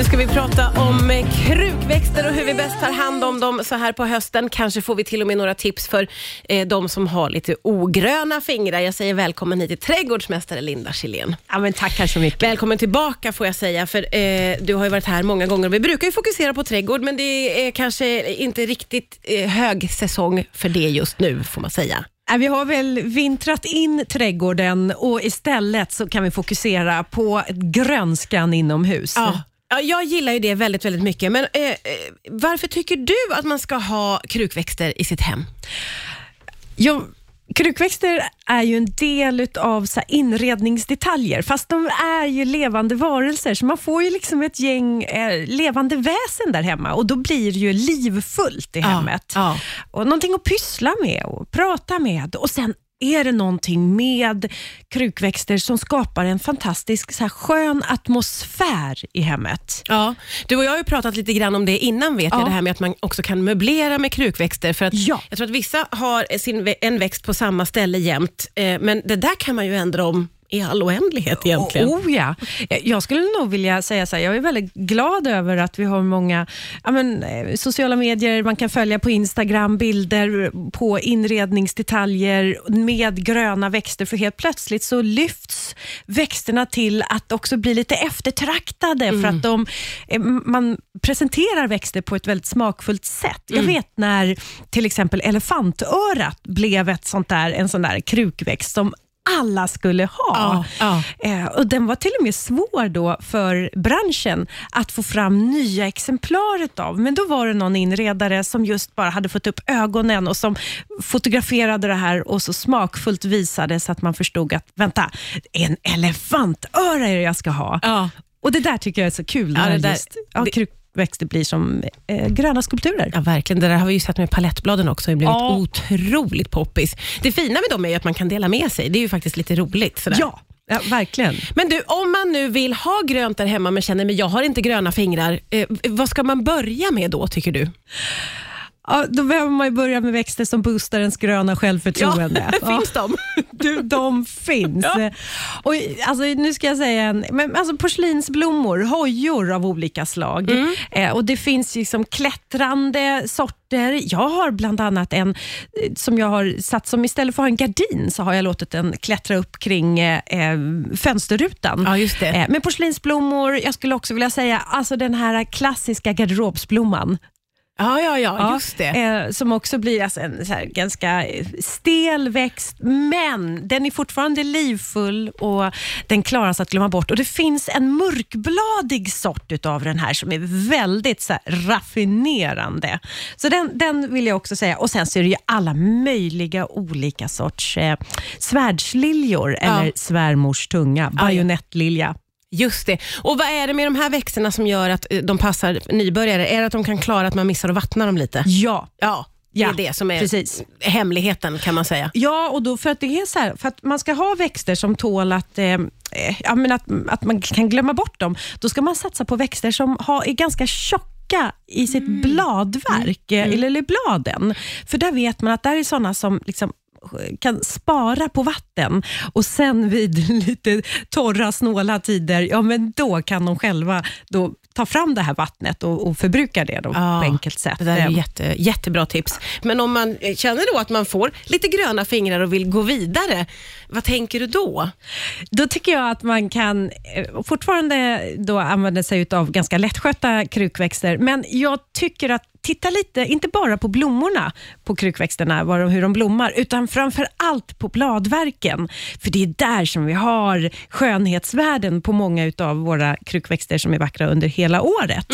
Nu ska vi prata om eh, krukväxter och hur vi bäst tar hand om dem så här på hösten. Kanske får vi till och med några tips för eh, de som har lite ogröna fingrar. Jag säger välkommen hit till trädgårdsmästare Linda Kjellén. Ja, men tackar så mycket. Välkommen tillbaka får jag säga, för eh, du har ju varit här många gånger. Vi brukar ju fokusera på trädgård, men det är kanske inte riktigt eh, hög säsong för det just nu, får man säga. Vi har väl vintrat in trädgården och istället så kan vi fokusera på grönskan inomhus. Ja. Ja, jag gillar ju det väldigt, väldigt mycket, men eh, eh, varför tycker du att man ska ha krukväxter i sitt hem? Ja, krukväxter är ju en del av så här inredningsdetaljer, fast de är ju levande varelser, så man får ju liksom ett gäng eh, levande väsen där hemma och då blir det ju livfullt i hemmet. ja. Och någonting att pyssla med och prata med och sen är det någonting med krukväxter som skapar en fantastisk så här, skön atmosfär i hemmet. Ja, du och jag har ju pratat lite grann om det innan, vet jag, Ja. det här med att man också kan möblera med krukväxter. För att Ja. Jag tror att vissa har sin, en växt på samma ställe jämt, eh, men det där kan man ju ändra om i all oändlighet egentligen. Oh ja. Jag skulle nog vilja säga så här, jag är väldigt glad över att vi har många ja, men, eh, sociala medier, man kan följa på Instagram bilder på inredningsdetaljer med gröna växter, för helt plötsligt så lyfts växterna till att också bli lite eftertraktade, för att de, eh, man presenterar växter på ett väldigt smakfullt sätt. Jag vet när till exempel elefantörat blev ett sånt där, en sån där krukväxt som alla skulle ha. Ja, ja. Eh, och Den var till och med svår då för branschen att få fram nya exemplar av. Men då var det någon inredare som just bara hade fått upp ögonen och som fotograferade det här och så smakfullt visade så att man förstod att vänta, en elefantöra är det jag ska ha. Ja. Och Det där tycker jag är så kul, Ja, det där- just, ja, det- krukväxter blir som eh, gröna skulpturer. Ja, verkligen. Det där har vi ju sett med palettbladen också. Det har blivit Ja. otroligt poppis. Det fina med dem är att man kan dela med sig. Det är ju faktiskt lite roligt. Sådär. Ja, ja, verkligen. Men du, om man nu vill ha grönt där hemma men känner att jag har inte gröna fingrar, eh, vad ska man börja med då tycker du? Ja, då behöver man ju börja med växter som boostar ens gröna självförtroende. finns de? Du, de finns. Ja. Och, alltså, nu ska jag säga en, men, alltså, porslinsblommor, hojor av olika slag. Mm. Eh, och Det finns liksom klättrande sorter. Jag har bland annat en eh, som jag har satt som istället för att ha en gardin så har jag låtit den klättra upp kring eh, eh, fönsterrutan. Ja, just det. Eh, med porslinsblommor, jag skulle också vilja säga alltså den här klassiska garderobsblomman. Ja, ja, ja, Ja, just det. Eh, som också blir alltså en ganska stel växt, men den är fortfarande livfull och den klarar sig att glömma bort. Och Det finns en mörkbladig sort utav den här som är väldigt så här, raffinerande. Så den, den vill jag också säga. Och Sen så är det ju alla möjliga olika sorts eh, svärdsliljor eller svärmors tunga, ja. bajonettlilja. Just det. Och Vad är det med de här växterna som gör att eh, de passar nybörjare? Är det att de kan klara att man missar att vattna dem lite? Ja, Ja, det Ja, är det som är precis. hemligheten kan man säga. Ja, och då för att det är så här, för att man ska ha växter som tål att, eh, eh, ja, men att, att man kan glömma bort dem, då ska man satsa på växter som har, är ganska tjocka i sitt bladverk, eh, eller, eller bladen. För där vet man att där är sådana som liksom kan spara på vatten och sen vid lite torra, snåla tider, ja men då kan de själva då ta fram det här vattnet och, och förbruka det då, Ja, på enkelt sätt. Det där är Eh, jätte, jättebra tips. Men om man eh, känner då att man får lite gröna fingrar och vill gå vidare, vad tänker du då? Då tycker jag att man kan eh, fortfarande då använda sig av ganska lättskötta krukväxter, men jag tycker att titta lite, inte bara på blommorna på krukväxterna, var de, hur de blommar, utan framför allt på bladverken. För det är där som vi har skönhetsvärden på många av våra krukväxter som är vackra under hela året.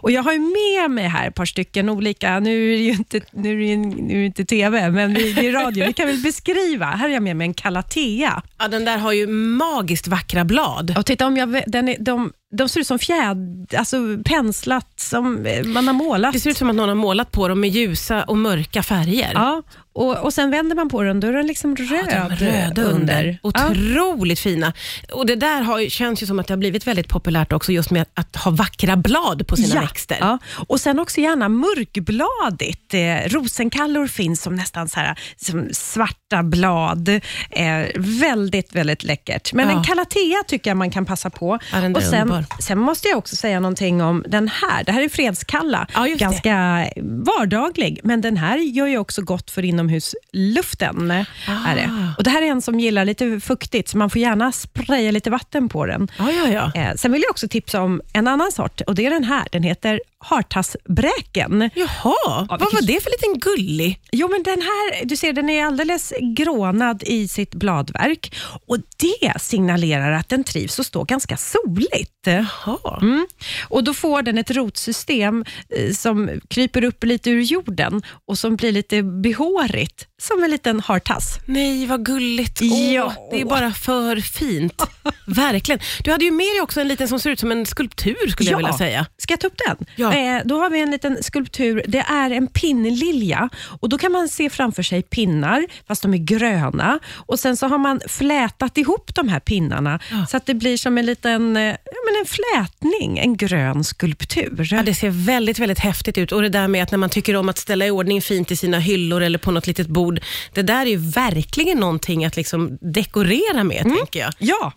Och Jag har ju med mig här ett par stycken olika, nu är det ju inte, nu är det nu är det inte TV, men det det är radio. Vi kan väl beskriva. Här har jag med mig en calathea. Ja, den där har ju magiskt vackra blad. Och titta om jag, den är, de, de ser ut som fjäd, alltså penslat, som eh, man har målat. Det ser ut som att någon har målat på dem med ljusa och mörka färger. Ja, Och, och Sen vänder man på den, då är den liksom röd, Ja, de röda under. Ja. Otroligt fina. Och Det där har, känns ju som att det har blivit väldigt populärt också, just med att ha vackra blad på sina ja, växter. Ja. Och sen också gärna mörkbladigt. Eh, rosenkallor finns som nästan så här, som svarta blad. Eh, väldigt, väldigt läckert. Men Ja. en calathea tycker jag man kan passa på. Ja, och sen, underbar. sen måste jag också säga någonting om den här. Det här är fredskalla. Ja, just det. Ganska vardaglig, men den här gör ju också gott för inomhusluften. Ah. Är det. Och det här är en som gillar lite fuktigt, så man får gärna spraya lite vatten på den. Ja, ja, ja. Eh, sen vill jag också tipsa om en annan sort och det är den här. Den heter hartassbräken. Jaha, vad vilken- var det för liten gullig? Jo, men den här, du ser, den är alldeles grånad i sitt bladverk och det signalerar att den trivs och står ganska soligt. Jaha. Mm. Och Då får den ett rotsystem eh, som kryper upp lite ur jorden och som blir lite behårigt, som en liten hartass. Nej, vad gulligt. Åh, Ja. Det är bara för fint. Verkligen. Du hade ju med dig också en liten som ser ut som en skulptur, skulle jag Ja. vilja säga. Ska jag ta upp den? Ja. Eh, då har vi en liten skulptur. Det är en pinnlilja och då kan man se framför sig pinnar, fast de är gröna. Och Sen så har man flätat ihop de här pinnarna Ja. så att det blir som en liten eh, men en flätning, en grön skulptur. Ja, det ser väldigt, väldigt häftigt ut. Och det där med att när man tycker om att ställa i ordning fint i sina hyllor eller på något litet bord. Det där är ju verkligen någonting att liksom dekorera med, tänker jag. Ja,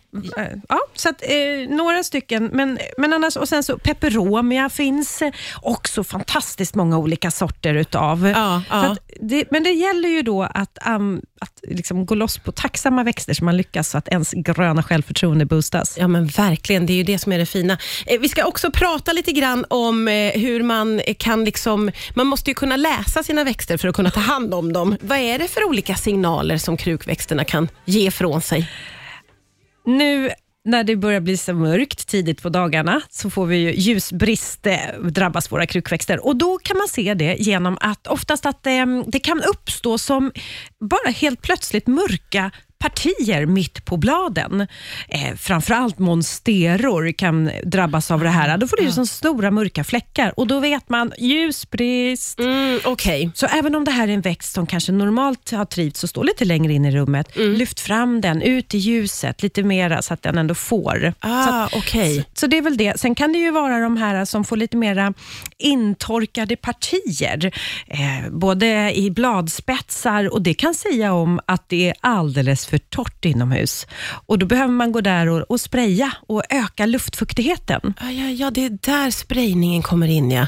ja så att, eh, några stycken. Men, men annars, och sen så peperomia finns eh, också fantastiskt många olika sorter utav. Ja, ja. att det, men det gäller ju då att, um, att liksom gå loss på tacksamma växter så man lyckas så att ens gröna självförtroende boostas. Ja men verkligen, det är ju det som är det fina. Eh, Vi ska också prata lite grann om eh, hur man kan liksom, man måste ju kunna läsa sina växter för att kunna ta hand om dem. Vad är det för olika signaler som krukväxterna kan ge från sig? Nu när det börjar bli så mörkt tidigt på dagarna så får vi ju ljusbrist, eh, drabbas våra krukväxter. Och Då kan man se det genom att oftast att det, det kan uppstå som bara helt plötsligt mörka partier mitt på bladen. Eh, framförallt monsteror kan drabbas av det här. Då får du som stora mörka fläckar och då vet man ljusbrist. Mm, Okej. Så även om det här är en växt som kanske normalt har trivts och står lite längre in i rummet, lyft fram den ut i ljuset lite mera så att den ändå får. så, Ah, att, okej. så, så det är väl det. Sen kan det ju vara de här som får lite mera intorkade partier, eh, både i bladspetsar och det kan säga om att det är alldeles för torrt inomhus. Och Då behöver man gå där och, och spraya och öka luftfuktigheten. Ja, ja, ja, det är där sprayningen kommer in ja.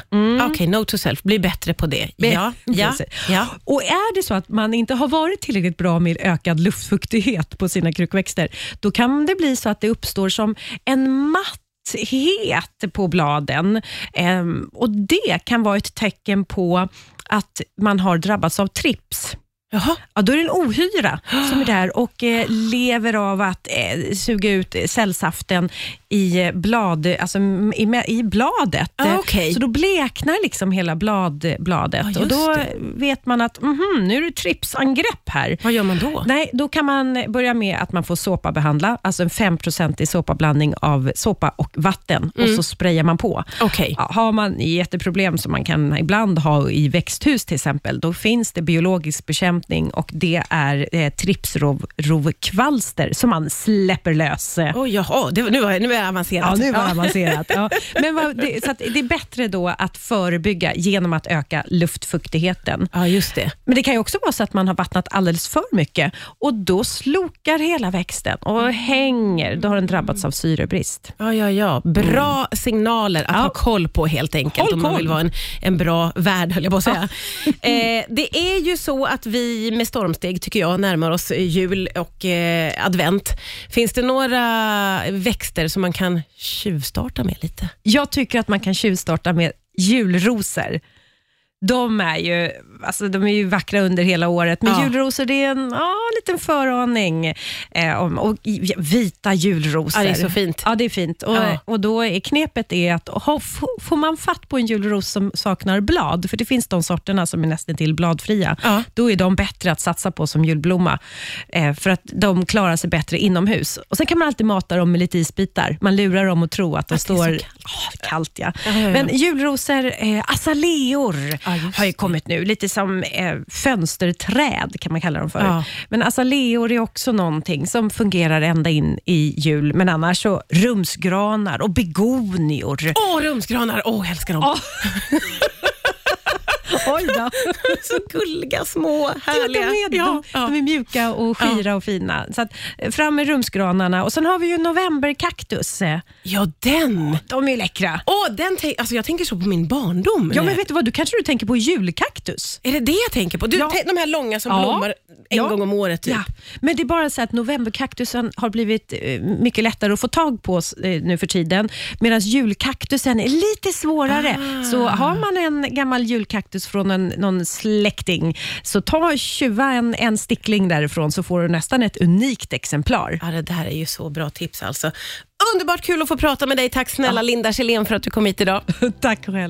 Okej, note to self, bli bättre på det. Ja, ja, Precis. ja. Och är det så att man inte har varit tillräckligt bra med ökad luftfuktighet på sina krukväxter, då kan det bli så att det uppstår som en matthet på bladen. Ehm, och Det kan vara ett tecken på att man har drabbats av trips. Jaha. Ja, då är det en ohyra som är där och eh, lever av att eh, suga ut eh, cellsaften i, eh, blad, alltså, i, i bladet. Ah, okej. Så då bleknar liksom hela blad, bladet just och då det. vet man att mhm, nu är det tripsangrepp här. Vad gör man då? Nej, då kan man börja med att man får såpabehandla, alltså en 5% såpablandning av såpa och vatten och så sprayar man på. Okej. Ja, har man jätteproblem som man kan ibland ha i växthus till exempel, då finns det biologisk bekämpning och det är eh, tripsrovkvalster som man släpper lös. Oj, jaha, det, nu, var- nu är det avancerat. Ja, nu var det avancerat. Ja. Men vad, det, så det är bättre då att förebygga genom att öka luftfuktigheten. Ja, just det. Men det kan ju också vara så att man har vattnat alldeles för mycket och då slokar hela växten och hänger. Då har den drabbats av syrebrist. Ja, ja, ja. Bra signaler att Mm. Ja. ha koll på helt enkelt Håll om man koll. vill vara en, en bra värd, höll jag på att säga. eh, det är ju så att vi med stormsteg, tycker jag, närmar oss jul och eh, advent. Finns det några växter som man kan tjuvstarta med lite? Jag tycker att man kan tjuvstarta med julrosor. De är ju, alltså, de är ju vackra under hela året, men Ja. julrosor det är en ja, liten föraning. Eh, om, och vita julrosor. Ja, det är så fint. Ja, det är fint. Och, Ja. och då är knepet är att ha, får man fatt på en julros som saknar blad, för det finns de sorterna som är nästan till bladfria, Ja. då är de bättre att satsa på som julblomma, eh, för att de klarar sig bättre inomhus. Och Sen kan man alltid mata dem med lite isbitar. Man lurar dem att tro att de Att det är så står... kallt. Ah, kallt ja. Men julrosor, eh, azaleor, ja, har ju kommit nu. Lite som eh, fönsterträd kan man kalla dem för. Ja. Men azaleor är också någonting som fungerar ända in i jul. Men annars så rumsgranar och begonior. Åh, rumsgranar. Åh, jag älskar dem. Oj då. så gulliga, små, Ja, härliga. de, är, Ja, de, ja. de är mjuka och skira och fina. Så att, eh, fram med rumsgranarna. Och Sen har vi ju novemberkaktus. Eh, ja, den. De är läckra. Åh, den alltså, jag tänker så på min barndom. Ja, men vet du vad? Du kanske du tänker på julkaktus? Är det det jag tänker på? Du, Ja. de här långa som Ja. blommar en Ja. gång om året. Typ. Ja, men det är bara så att novemberkaktusen har blivit eh, mycket lättare att få tag på nu för tiden, medan julkaktusen är lite svårare. Ah. Så har man en gammal julkaktus från en, någon släkting, så ta tjuva en, en stickling därifrån så får du nästan ett unikt exemplar. Ja, det där är ju så bra tips alltså. Underbart kul att få prata med dig. Tack snälla Linda Kjellén för att du kom hit idag. Tack själv.